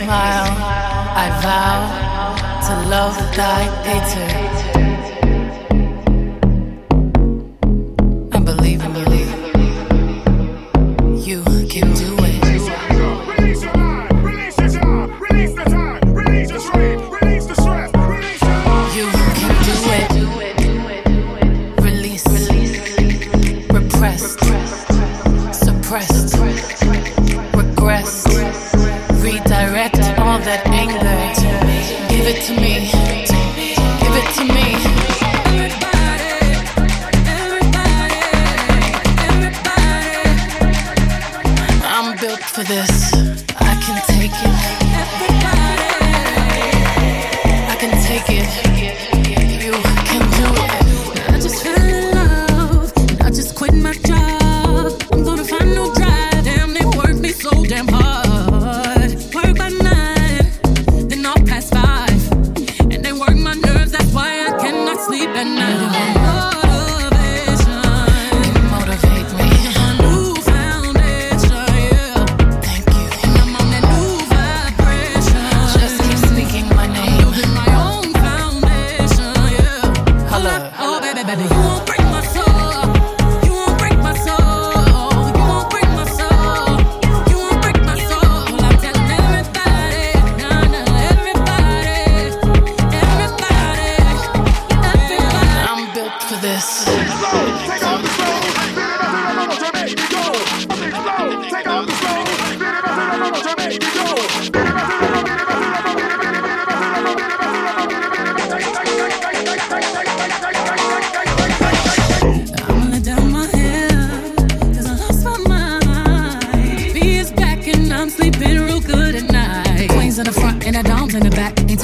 Smile, I vow to love thy hater. for this.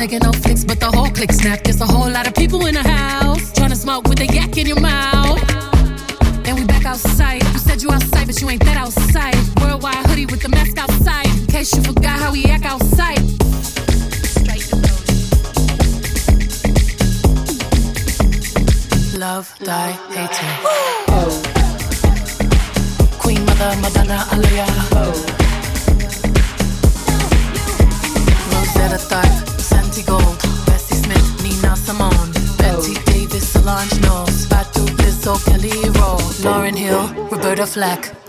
get no flicks, but the whole click snap. There's a whole lot of people in the house trying to smoke with a yak in your mouth. And we back outside. You said you outside, but you ain't that outside. Worldwide hoodie with the mask outside. In case you forgot how we act outside. Love, die, hater. Oh. Queen Mother, Madonna, Aaliyah. Oh. Rosetta Tharpe.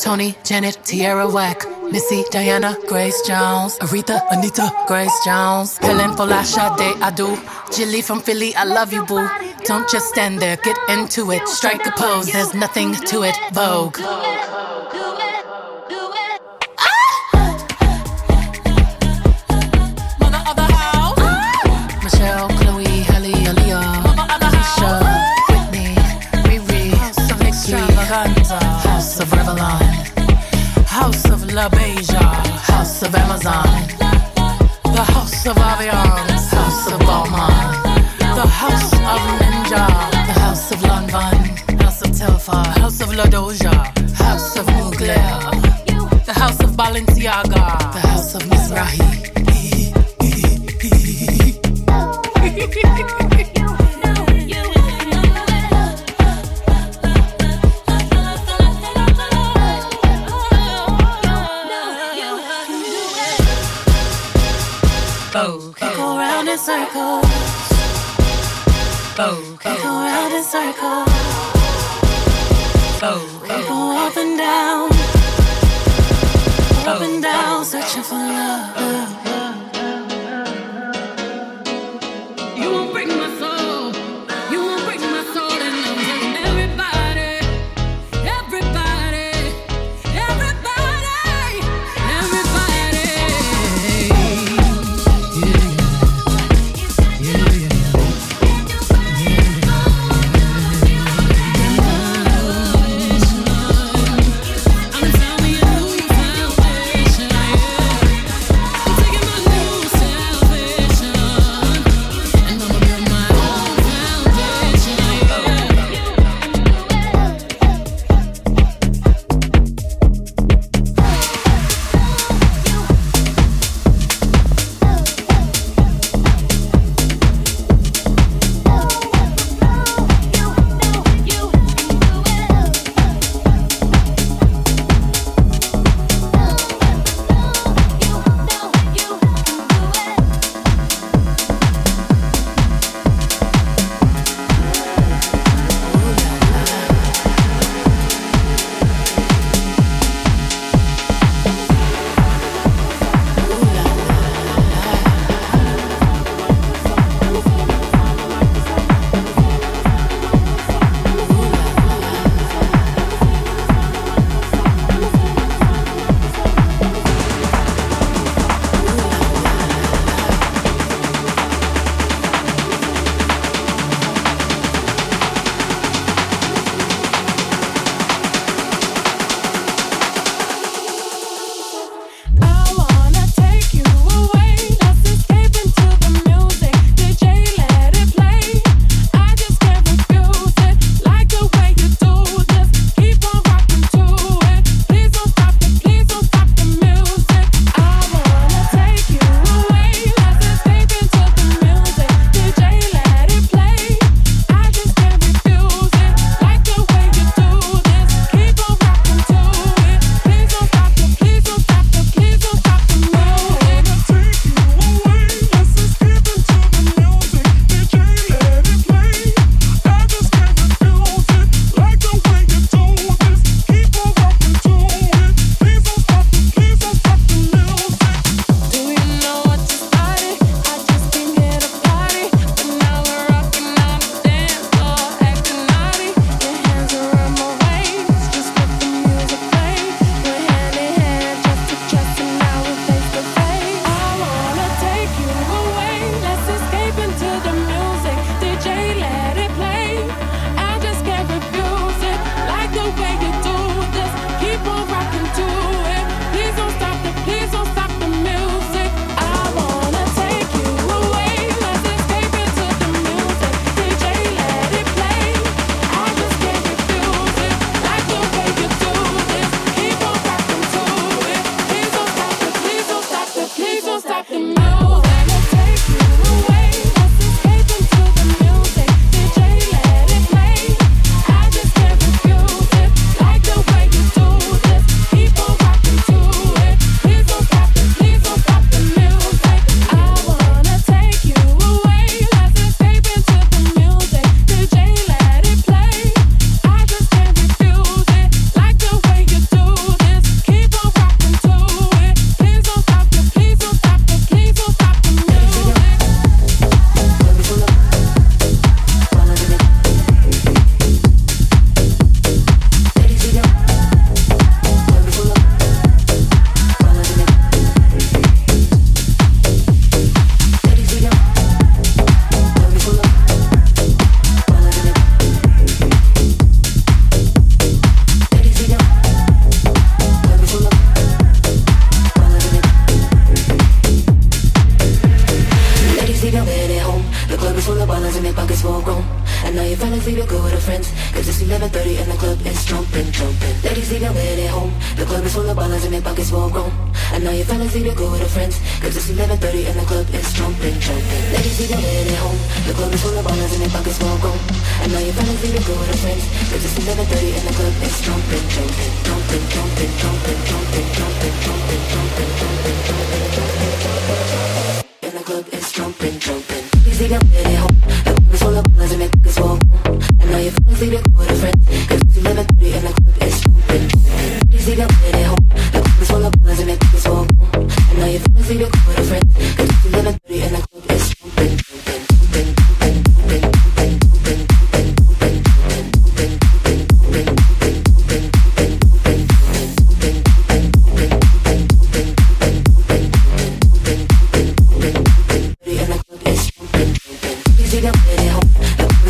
Toni, Janet, Tierra Whack, Missy, Diana, Grace Jones, Aretha, Anita, Grace Jones, Helen Folasha, Day do, Jilly from Philly, I love you, boo. Don't just stand there, get into it, strike a pose, there's nothing to it, Vogue. La Doja, House of Mugler, the House of Balenciaga, the House of Mizrahi. Okay. Go round in circles. Okay. Go round in circles oh, we go oh. up and down, up and down, searching for love. Pockets full grown. I know your fellas leave it good friends Cause it's 11.30 and the club is jumping, jumping Ladies leave it when they home The club is full of ballers and their pockets full grown I know your fellas leave it good friends Cause it's 11.30 and the club is jumping, jumping Ladies leave it when they home The club is full of ballers and their pockets full grown I know your fellas leave it good friends Cause it's 11.30 and the club is jumping, jumping Jumping, jumping, jumping, jumping, jumping, jumping, jumping, jumping, jumping, jumping, jumping And the club is jumping, jumping Ladies leave it when they home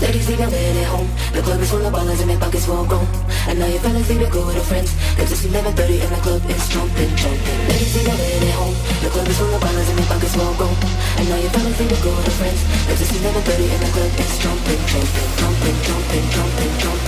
Ladies leave it when they home. The club is full of ballers and their pockets full grown I know your fellas leave it good with their friends. Cause it's 11.30 and the club is jumping, jumping. Ladies leave it when they home. The club is full of ballers and their pockets full grown I know your fellas leave it good with their friends. Cause it's 11.30 and the club is jumping, jumping